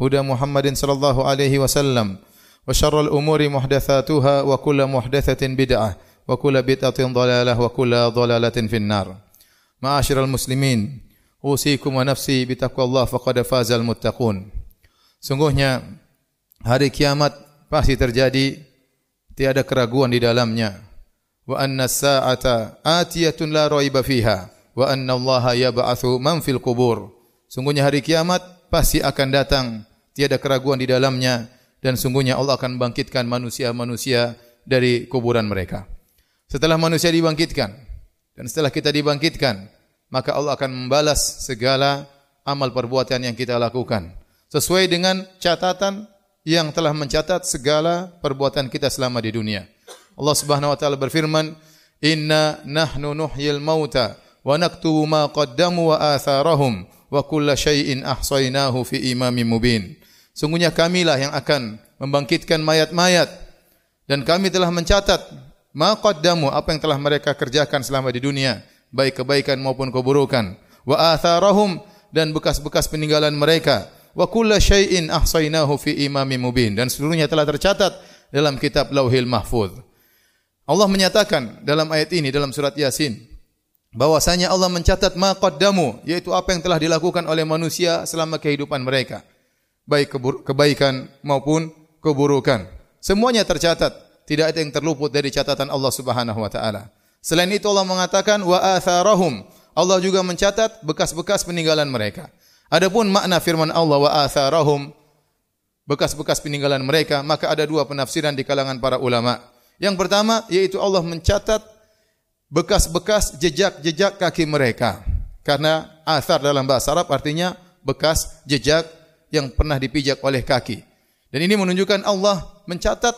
هدى محمد صلى الله عليه وسلم وشر الأمور محدثاتها وكل محدثة بدعة وكل بدعة ضلالة وكل ضلالة في النار معاشر المسلمين أوصيكم ونفسي بتقوى الله فقد فاز المتقون Sungguhnya hari kiamat pasti terjadi tiada keraguan di dalamnya wa anna sa'ata atiyatun la raiba fiha wa anna Allah yab'atsu man fil qubur Sungguhnya hari kiamat pasti akan datang, tiada keraguan di dalamnya dan sungguhnya Allah akan bangkitkan manusia-manusia dari kuburan mereka. Setelah manusia dibangkitkan dan setelah kita dibangkitkan, maka Allah akan membalas segala amal perbuatan yang kita lakukan sesuai dengan catatan yang telah mencatat segala perbuatan kita selama di dunia. Allah Subhanahu wa taala berfirman, "Inna nahnu nuhyil mauta wa naktubu ma qaddamu wa atharahum wa kulla syai'in ahsainahu fi imamin mubin." Sungguhnya kamilah yang akan membangkitkan mayat-mayat dan kami telah mencatat ma qaddamu apa yang telah mereka kerjakan selama di dunia, baik kebaikan maupun keburukan. Wa atharahum dan bekas-bekas peninggalan mereka. Wa kulla syai'in ahsainahu fi imamin mubin dan seluruhnya telah tercatat dalam kitab Lauhil Mahfuz. Allah menyatakan dalam ayat ini dalam surat Yasin bahwasanya Allah mencatat ma yaitu apa yang telah dilakukan oleh manusia selama kehidupan mereka. Baik kebaikan maupun keburukan. Semuanya tercatat. Tidak ada yang terluput dari catatan Allah Subhanahu wa taala. Selain itu Allah mengatakan wa atharahum. Allah juga mencatat bekas-bekas peninggalan mereka. Adapun makna firman Allah wa atharahum bekas-bekas peninggalan mereka maka ada dua penafsiran di kalangan para ulama. Yang pertama yaitu Allah mencatat bekas-bekas jejak-jejak kaki mereka. Karena athar dalam bahasa Arab artinya bekas jejak yang pernah dipijak oleh kaki. Dan ini menunjukkan Allah mencatat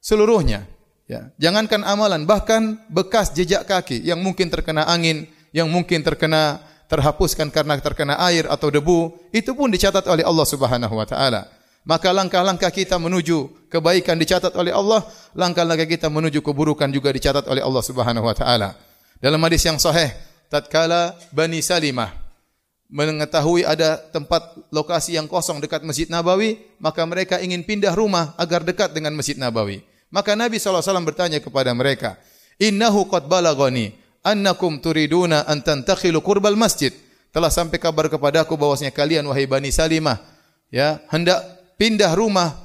seluruhnya. Ya, jangankan amalan, bahkan bekas jejak kaki yang mungkin terkena angin, yang mungkin terkena terhapuskan karena terkena air atau debu, itu pun dicatat oleh Allah Subhanahu wa taala. Maka langkah-langkah kita menuju kebaikan dicatat oleh Allah, langkah-langkah kita menuju keburukan juga dicatat oleh Allah Subhanahu wa taala. Dalam hadis yang sahih, tatkala Bani Salimah mengetahui ada tempat lokasi yang kosong dekat Masjid Nabawi, maka mereka ingin pindah rumah agar dekat dengan Masjid Nabawi. Maka Nabi SAW bertanya kepada mereka, Innahu qad balagani annakum turiduna an tantakhilu qurbal masjid. Telah sampai kabar kepadaku bahwasanya kalian wahai Bani Salimah ya hendak pindah rumah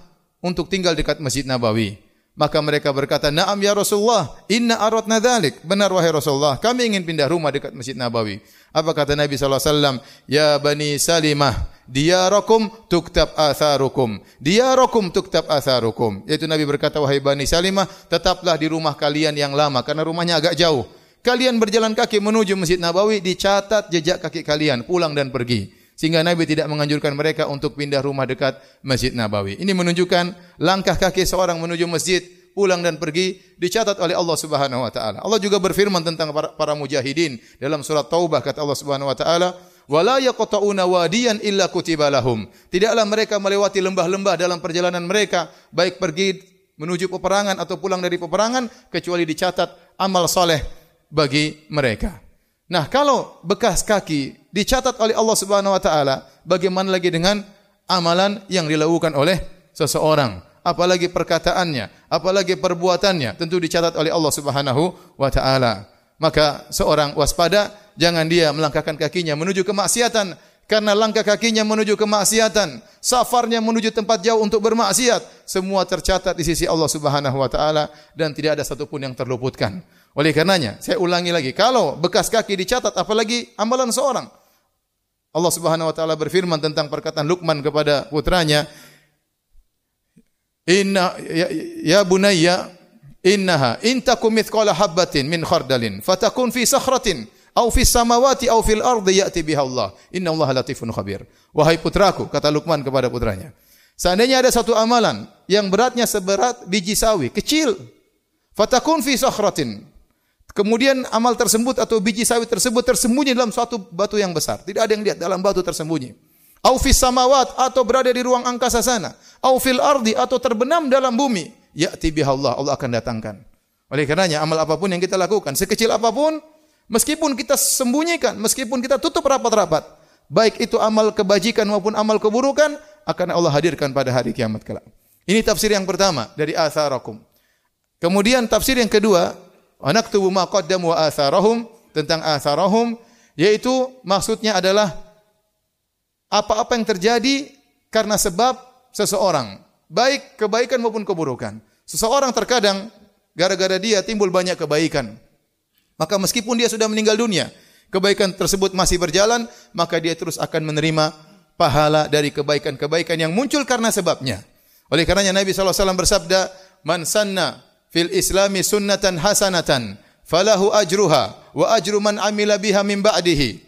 untuk tinggal dekat Masjid Nabawi. Maka mereka berkata, "Na'am ya Rasulullah, inna aradna dzalik." Benar wahai Rasulullah, kami ingin pindah rumah dekat Masjid Nabawi. Apa kata Nabi wasallam? "Ya Bani Salimah, diyarakum tuktab atharukum. Diyarakum tuktab atharukum." Yaitu Nabi berkata, "Wahai Bani Salimah, tetaplah di rumah kalian yang lama karena rumahnya agak jauh. Kalian berjalan kaki menuju Masjid Nabawi, dicatat jejak kaki kalian pulang dan pergi." Sehingga Nabi tidak menganjurkan mereka untuk pindah rumah dekat Masjid Nabawi. Ini menunjukkan langkah kaki seorang menuju masjid, pulang dan pergi dicatat oleh Allah Subhanahu wa taala. Allah juga berfirman tentang para, para mujahidin dalam surat Taubah kata Allah Subhanahu wa taala, "Wala yaqta'una wadiyan illa kutiba lahum." Tidaklah mereka melewati lembah-lembah dalam perjalanan mereka, baik pergi menuju peperangan atau pulang dari peperangan kecuali dicatat amal soleh bagi mereka. Nah, kalau bekas kaki dicatat oleh Allah Subhanahu wa taala, bagaimana lagi dengan amalan yang dilakukan oleh seseorang? Apalagi perkataannya, apalagi perbuatannya, tentu dicatat oleh Allah Subhanahu wa taala. Maka seorang waspada, jangan dia melangkahkan kakinya menuju kemaksiatan karena langkah kakinya menuju kemaksiatan, safarnya menuju tempat jauh untuk bermaksiat, semua tercatat di sisi Allah Subhanahu wa taala dan tidak ada satupun yang terluputkan. Oleh karenanya, saya ulangi lagi, kalau bekas kaki dicatat apalagi amalan seorang. Allah Subhanahu wa taala berfirman tentang perkataan Luqman kepada putranya, "Inna ya, ya bunayya innaha in takum mithqala habatin min khardalin fatakun fi sakhratin aw fi samawati aw fil ardi ya'ti biha Allah. Inna Allah latifun khabir." Wahai putraku, kata Luqman kepada putranya, Seandainya ada satu amalan yang beratnya seberat biji sawi, kecil. Fatakun fi sakhratin. Kemudian amal tersebut atau biji sawi tersebut tersembunyi dalam suatu batu yang besar. Tidak ada yang lihat dalam batu tersembunyi. Au fis samawat atau berada di ruang angkasa sana. Au fil ardi atau terbenam dalam bumi. Ya'ti bihallah, Allah akan datangkan. Oleh karenanya amal apa pun yang kita lakukan, sekecil apa pun, meskipun kita sembunyikan, meskipun kita tutup rapat-rapat, baik itu amal kebajikan maupun amal keburukan, akan Allah hadirkan pada hari kiamat kelak. Ini tafsir yang pertama dari atharakum. Kemudian tafsir yang kedua, anaktubu ma qaddamu wa atharahum tentang atharahum yaitu maksudnya adalah apa-apa yang terjadi karena sebab seseorang, baik kebaikan maupun keburukan. Seseorang terkadang gara-gara dia timbul banyak kebaikan. Maka meskipun dia sudah meninggal dunia, kebaikan tersebut masih berjalan, maka dia terus akan menerima pahala dari kebaikan-kebaikan yang muncul karena sebabnya. Oleh karenanya Nabi SAW bersabda, Man sanna fil islami sunnatan hasanatan, falahu ajruha, wa ajru man amila biha min ba'dihi.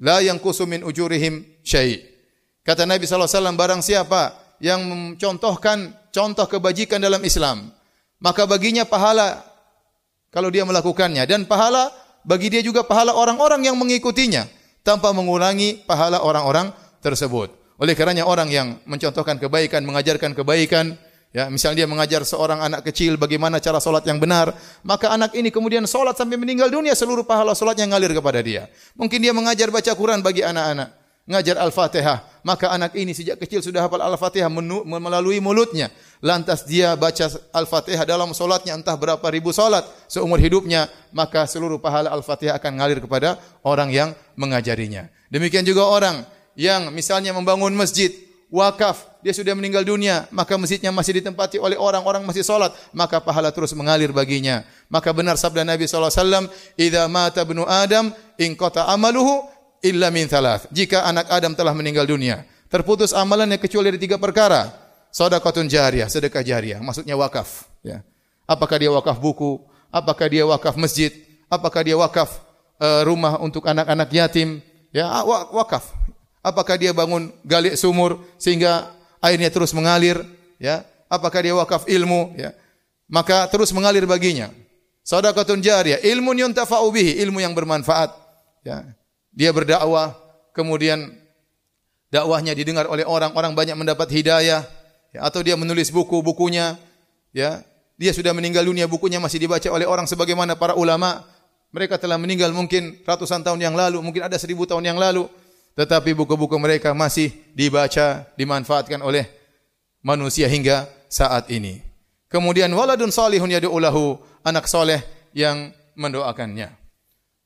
La yang kusumin ujurihim syai. Kata Nabi SAW, barang siapa yang mencontohkan contoh kebajikan dalam Islam, maka baginya pahala kalau dia melakukannya dan pahala bagi dia juga pahala orang-orang yang mengikutinya tanpa mengurangi pahala orang-orang tersebut. Oleh karenanya orang yang mencontohkan kebaikan, mengajarkan kebaikan, ya, misalnya dia mengajar seorang anak kecil bagaimana cara solat yang benar, maka anak ini kemudian solat sampai meninggal dunia seluruh pahala solatnya ngalir kepada dia. Mungkin dia mengajar baca Quran bagi anak-anak, ngajar Al-Fatihah, maka anak ini sejak kecil sudah hafal Al-Fatihah melalui mulutnya. Lantas dia baca Al-Fatihah dalam solatnya entah berapa ribu solat seumur hidupnya, maka seluruh pahala Al-Fatihah akan ngalir kepada orang yang mengajarinya. Demikian juga orang yang misalnya membangun masjid, wakaf, dia sudah meninggal dunia, maka masjidnya masih ditempati oleh orang-orang masih salat, maka pahala terus mengalir baginya. Maka benar sabda Nabi SAW, Idza mata bnu Adam, in qata amaluhu illa min thalath. Jika anak Adam telah meninggal dunia, terputus amalannya kecuali dari tiga perkara. Sedekahun jariyah, sedekah jariyah, maksudnya wakaf. Ya. Apakah dia wakaf buku? Apakah dia wakaf masjid? Apakah dia wakaf uh, rumah untuk anak-anak yatim? Ya, wakaf. Apakah dia bangun gali sumur sehingga airnya terus mengalir, ya? Apakah dia wakaf ilmu, ya? Maka terus mengalir baginya. Sadaqatun jariyah, ilmu yuntafa'u bihi, ilmu yang bermanfaat, ya. Dia berdakwah, kemudian dakwahnya didengar oleh orang, orang banyak mendapat hidayah, ya, atau dia menulis buku-bukunya, ya. Dia sudah meninggal dunia, bukunya masih dibaca oleh orang sebagaimana para ulama. Mereka telah meninggal mungkin ratusan tahun yang lalu, mungkin ada seribu tahun yang lalu tetapi buku-buku mereka masih dibaca, dimanfaatkan oleh manusia hingga saat ini. Kemudian waladun salihun yad'ulahu, anak soleh yang mendoakannya.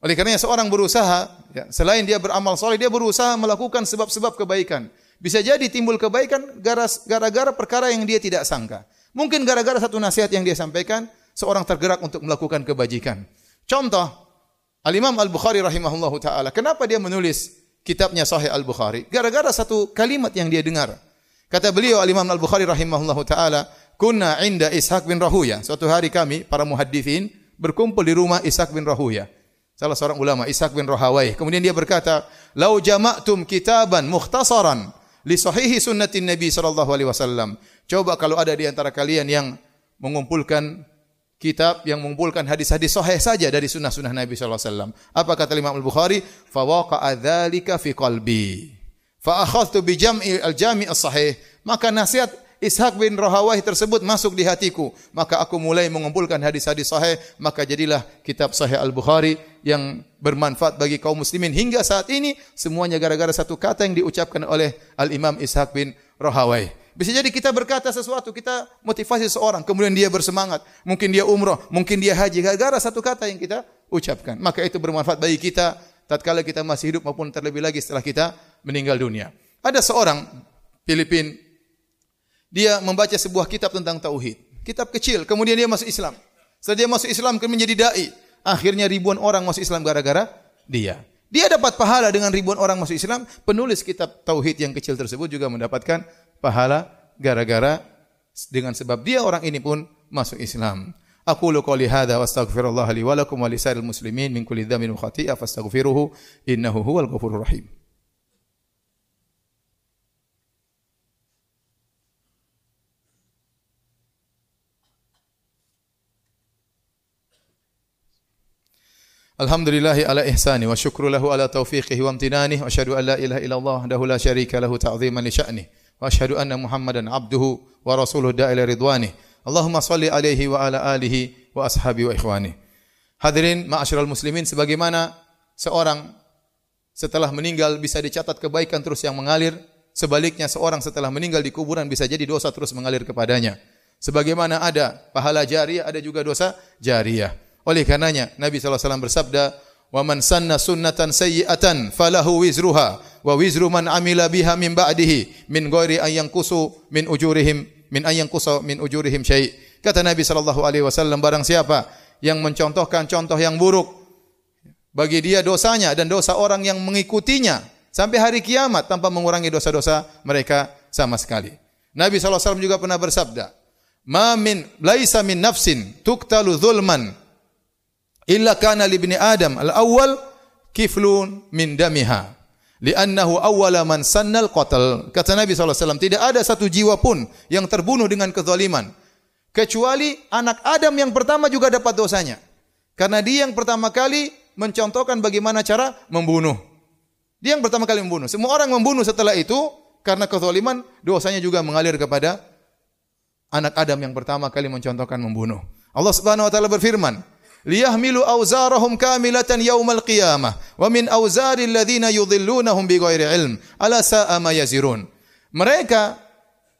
Oleh karenanya seorang berusaha, ya, selain dia beramal soleh, dia berusaha melakukan sebab-sebab kebaikan. Bisa jadi timbul kebaikan gara-gara perkara yang dia tidak sangka. Mungkin gara-gara satu nasihat yang dia sampaikan, seorang tergerak untuk melakukan kebajikan. Contoh, Al-Imam Al-Bukhari rahimahullahu taala, kenapa dia menulis kitabnya Sahih Al-Bukhari gara-gara satu kalimat yang dia dengar. Kata beliau Al-Imam Al-Bukhari rahimahullahu taala, "Kunna inda Ishaq bin Rahuya." Suatu hari kami para muhadditsin berkumpul di rumah Ishaq bin Rahuya. Salah seorang ulama Ishaq bin Rahawai. Kemudian dia berkata, "Lau jama'tum kitaban mukhtasaran li sahihi sunnatin Nabi sallallahu alaihi wasallam." Coba kalau ada di antara kalian yang mengumpulkan kitab yang mengumpulkan hadis-hadis sahih saja dari sunnah-sunnah Nabi sallallahu alaihi wasallam. Apa kata Imam Al-Bukhari? Fa waqa'a dzalika fi qalbi. Fa as-sahih. Maka nasihat Ishaq bin Rahawai tersebut masuk di hatiku. Maka aku mulai mengumpulkan hadis-hadis sahih. Maka jadilah kitab sahih Al-Bukhari yang bermanfaat bagi kaum muslimin. Hingga saat ini semuanya gara-gara satu kata yang diucapkan oleh Al-Imam Ishaq bin Rahawai. Bisa jadi kita berkata sesuatu, kita motivasi seorang, kemudian dia bersemangat. Mungkin dia umroh, mungkin dia haji. Gara-gara satu kata yang kita ucapkan. Maka itu bermanfaat bagi kita, tatkala kita masih hidup maupun terlebih lagi setelah kita meninggal dunia. Ada seorang Filipin, dia membaca sebuah kitab tentang tauhid. Kitab kecil, kemudian dia masuk Islam. Setelah dia masuk Islam, kemudian menjadi dai. Akhirnya ribuan orang masuk Islam gara-gara dia. Dia dapat pahala dengan ribuan orang masuk Islam. Penulis kitab tauhid yang kecil tersebut juga mendapatkan pahala gara-gara dengan sebab dia orang ini pun masuk Islam. Aku lu qouli hadza wa astaghfirullah li wa lakum wa lisairil muslimin min kulli dhanbin wa khati'a fastaghfiruhu innahu huwal ghafurur rahim. Alhamdulillahi ala ihsani wa syukru lahu ala taufiqihi wa amtinani wa asyhadu an la ilaha illallah wahdahu la syarika lahu ta'dhiman li sya'nihi wa asyhadu anna Muhammadan abduhu wa rasuluhu da'ila ridwani. Allahumma salli alaihi wa ala alihi wa ashabi wa ikhwani. Hadirin ma'asyiral muslimin sebagaimana seorang setelah meninggal bisa dicatat kebaikan terus yang mengalir, sebaliknya seorang setelah meninggal di kuburan bisa jadi dosa terus mengalir kepadanya. Sebagaimana ada pahala jariah, ada juga dosa jariah. Oleh karenanya Nabi SAW bersabda, "Wa man sanna sunnatan sayyi'atan falahu wizruha wa wizru man amila biha min ba'dihi min ghairi an yanqusu min ujurihim min an yanqusa min ujurihim syai'." Kata Nabi sallallahu alaihi wasallam, barang siapa yang mencontohkan contoh yang buruk bagi dia dosanya dan dosa orang yang mengikutinya sampai hari kiamat tanpa mengurangi dosa-dosa mereka sama sekali. Nabi SAW juga pernah bersabda, "Ma min laisa min nafsin tuktalu zulman illa kana li ibni adam al-awwal kiflun min damiha. Li'annahu awwala man sannal qatl. Kata Nabi SAW tidak ada satu jiwa pun yang terbunuh dengan kezaliman. Kecuali anak Adam yang pertama juga dapat dosanya. Karena dia yang pertama kali mencontohkan bagaimana cara membunuh. Dia yang pertama kali membunuh. Semua orang membunuh setelah itu karena kezaliman dosanya juga mengalir kepada anak Adam yang pertama kali mencontohkan membunuh. Allah Subhanahu wa taala berfirman liyahmilu awzarahum kamilatan yaumal qiyamah. Wa min awzaril ladzina yudhillunahum bighairi ilm. Ala sa'a ma yazirun. Mereka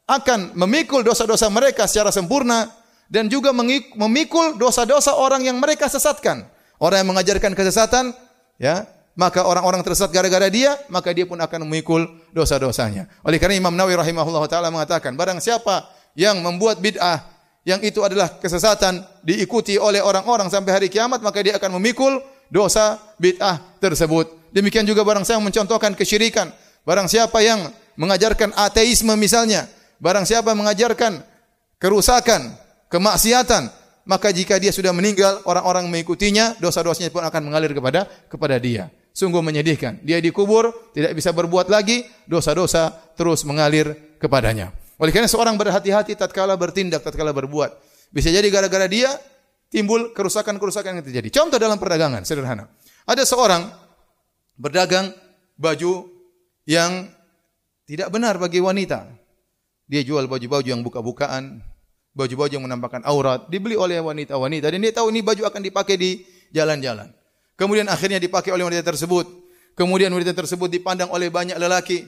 akan memikul dosa-dosa mereka secara sempurna dan juga memikul dosa-dosa orang yang mereka sesatkan. Orang yang mengajarkan kesesatan ya maka orang-orang tersesat gara-gara dia maka dia pun akan memikul dosa-dosanya. Oleh karena Imam Nawawi rahimahullah taala mengatakan barang siapa yang membuat bid'ah yang itu adalah kesesatan diikuti oleh orang-orang sampai hari kiamat maka dia akan memikul dosa bid'ah tersebut. Demikian juga barang yang mencontohkan kesyirikan, barang siapa yang mengajarkan ateisme misalnya, barang siapa mengajarkan kerusakan, kemaksiatan, maka jika dia sudah meninggal, orang-orang mengikutinya, dosa-dosanya pun akan mengalir kepada kepada dia. Sungguh menyedihkan. Dia dikubur, tidak bisa berbuat lagi, dosa-dosa terus mengalir kepadanya. Oleh karena seorang berhati-hati tatkala bertindak, tatkala berbuat. Bisa jadi gara-gara dia timbul kerusakan-kerusakan yang terjadi. Contoh dalam perdagangan sederhana. Ada seorang berdagang baju yang tidak benar bagi wanita. Dia jual baju-baju yang buka-bukaan, baju-baju yang menampakkan aurat, dibeli oleh wanita-wanita dan dia tahu ini baju akan dipakai di jalan-jalan. Kemudian akhirnya dipakai oleh wanita tersebut. Kemudian wanita tersebut dipandang oleh banyak lelaki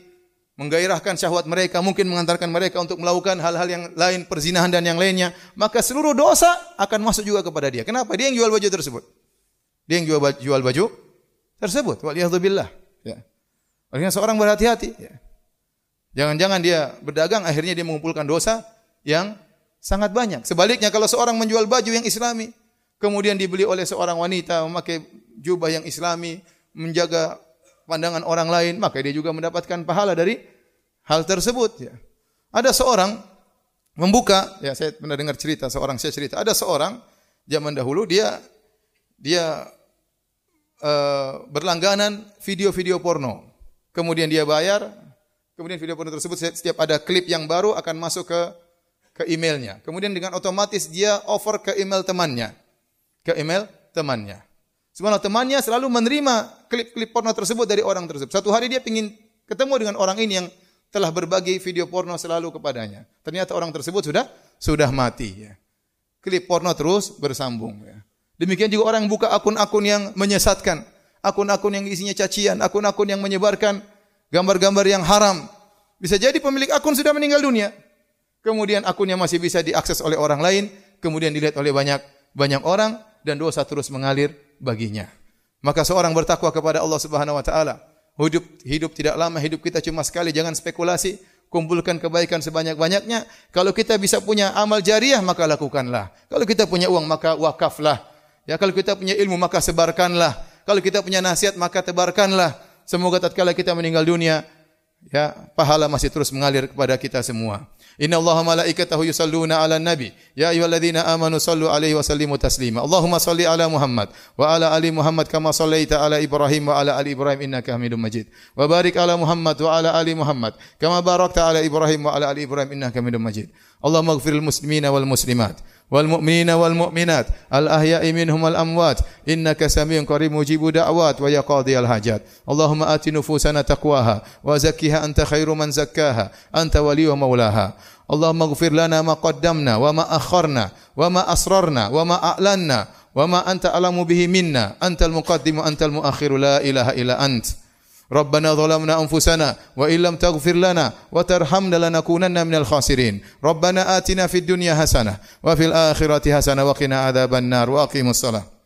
menggairahkan syahwat mereka, mungkin mengantarkan mereka untuk melakukan hal-hal yang lain, perzinahan dan yang lainnya, maka seluruh dosa akan masuk juga kepada dia. Kenapa? Dia yang jual baju tersebut. Dia yang jual baju, jual baju tersebut. Waliyahzubillah. Ya. Olehnya seorang berhati-hati. Ya. Jangan-jangan dia berdagang, akhirnya dia mengumpulkan dosa yang sangat banyak. Sebaliknya kalau seorang menjual baju yang islami, kemudian dibeli oleh seorang wanita memakai jubah yang islami, menjaga pandangan orang lain, maka dia juga mendapatkan pahala dari hal tersebut. Ya. Ada seorang membuka, ya saya pernah dengar cerita seorang saya cerita, ada seorang zaman dahulu dia dia uh, berlangganan video-video porno. Kemudian dia bayar, kemudian video porno tersebut setiap ada klip yang baru akan masuk ke ke emailnya. Kemudian dengan otomatis dia offer ke email temannya, ke email temannya. Subhanallah temannya selalu menerima klip-klip porno tersebut dari orang tersebut. Satu hari dia ingin ketemu dengan orang ini yang telah berbagi video porno selalu kepadanya. Ternyata orang tersebut sudah sudah mati ya. Klip porno terus bersambung ya. Demikian juga orang yang buka akun-akun yang menyesatkan, akun-akun yang isinya cacian, akun-akun yang menyebarkan gambar-gambar yang haram. Bisa jadi pemilik akun sudah meninggal dunia. Kemudian akunnya masih bisa diakses oleh orang lain, kemudian dilihat oleh banyak banyak orang dan dosa terus mengalir baginya. Maka seorang bertakwa kepada Allah Subhanahu wa taala. Hidup hidup tidak lama, hidup kita cuma sekali, jangan spekulasi. Kumpulkan kebaikan sebanyak-banyaknya. Kalau kita bisa punya amal jariah, maka lakukanlah. Kalau kita punya uang, maka wakaflah. Ya, kalau kita punya ilmu, maka sebarkanlah. Kalau kita punya nasihat, maka tebarkanlah. Semoga tatkala kita meninggal dunia, ya, pahala masih terus mengalir kepada kita semua. Inna Allah malaikatahu yusalluna ala nabi. Ya ayyuhalladzina amanu sallu alaihi wa sallimu taslima. Allahumma salli ala Muhammad wa ala ali Muhammad kama sallaita ala Ibrahim wa ala ali Ibrahim innaka Hamidum Majid. Wa barik ala Muhammad wa ala ali Muhammad kama barakta ala Ibrahim wa ala ali Ibrahim innaka Hamidum Majid. Allahumma ighfiril muslimina wal muslimat والمؤمنين والمؤمنات الأحياء منهم والأموات. إنك سميع قريب مجيب دعوات ويا قاضي الحاجات. اللهم آت نفوسنا تقواها وزكها أنت خير من زكاها. أنت ولي ومولاها. اللهم اغفر لنا ما قدمنا وما أخرنا وما أسررنا وما أعلنا وما أنت أعلم به منا. أنت المقدم وأنت المؤخر. لا إله إلا أنت. ربنا ظلمنا أنفسنا وإن لم تغفر لنا وترحمنا لنكونن من الخاسرين. ربنا آتنا في الدنيا حسنة وفي الآخرة حسنة وقنا عذاب النار وأقيموا الصلاة.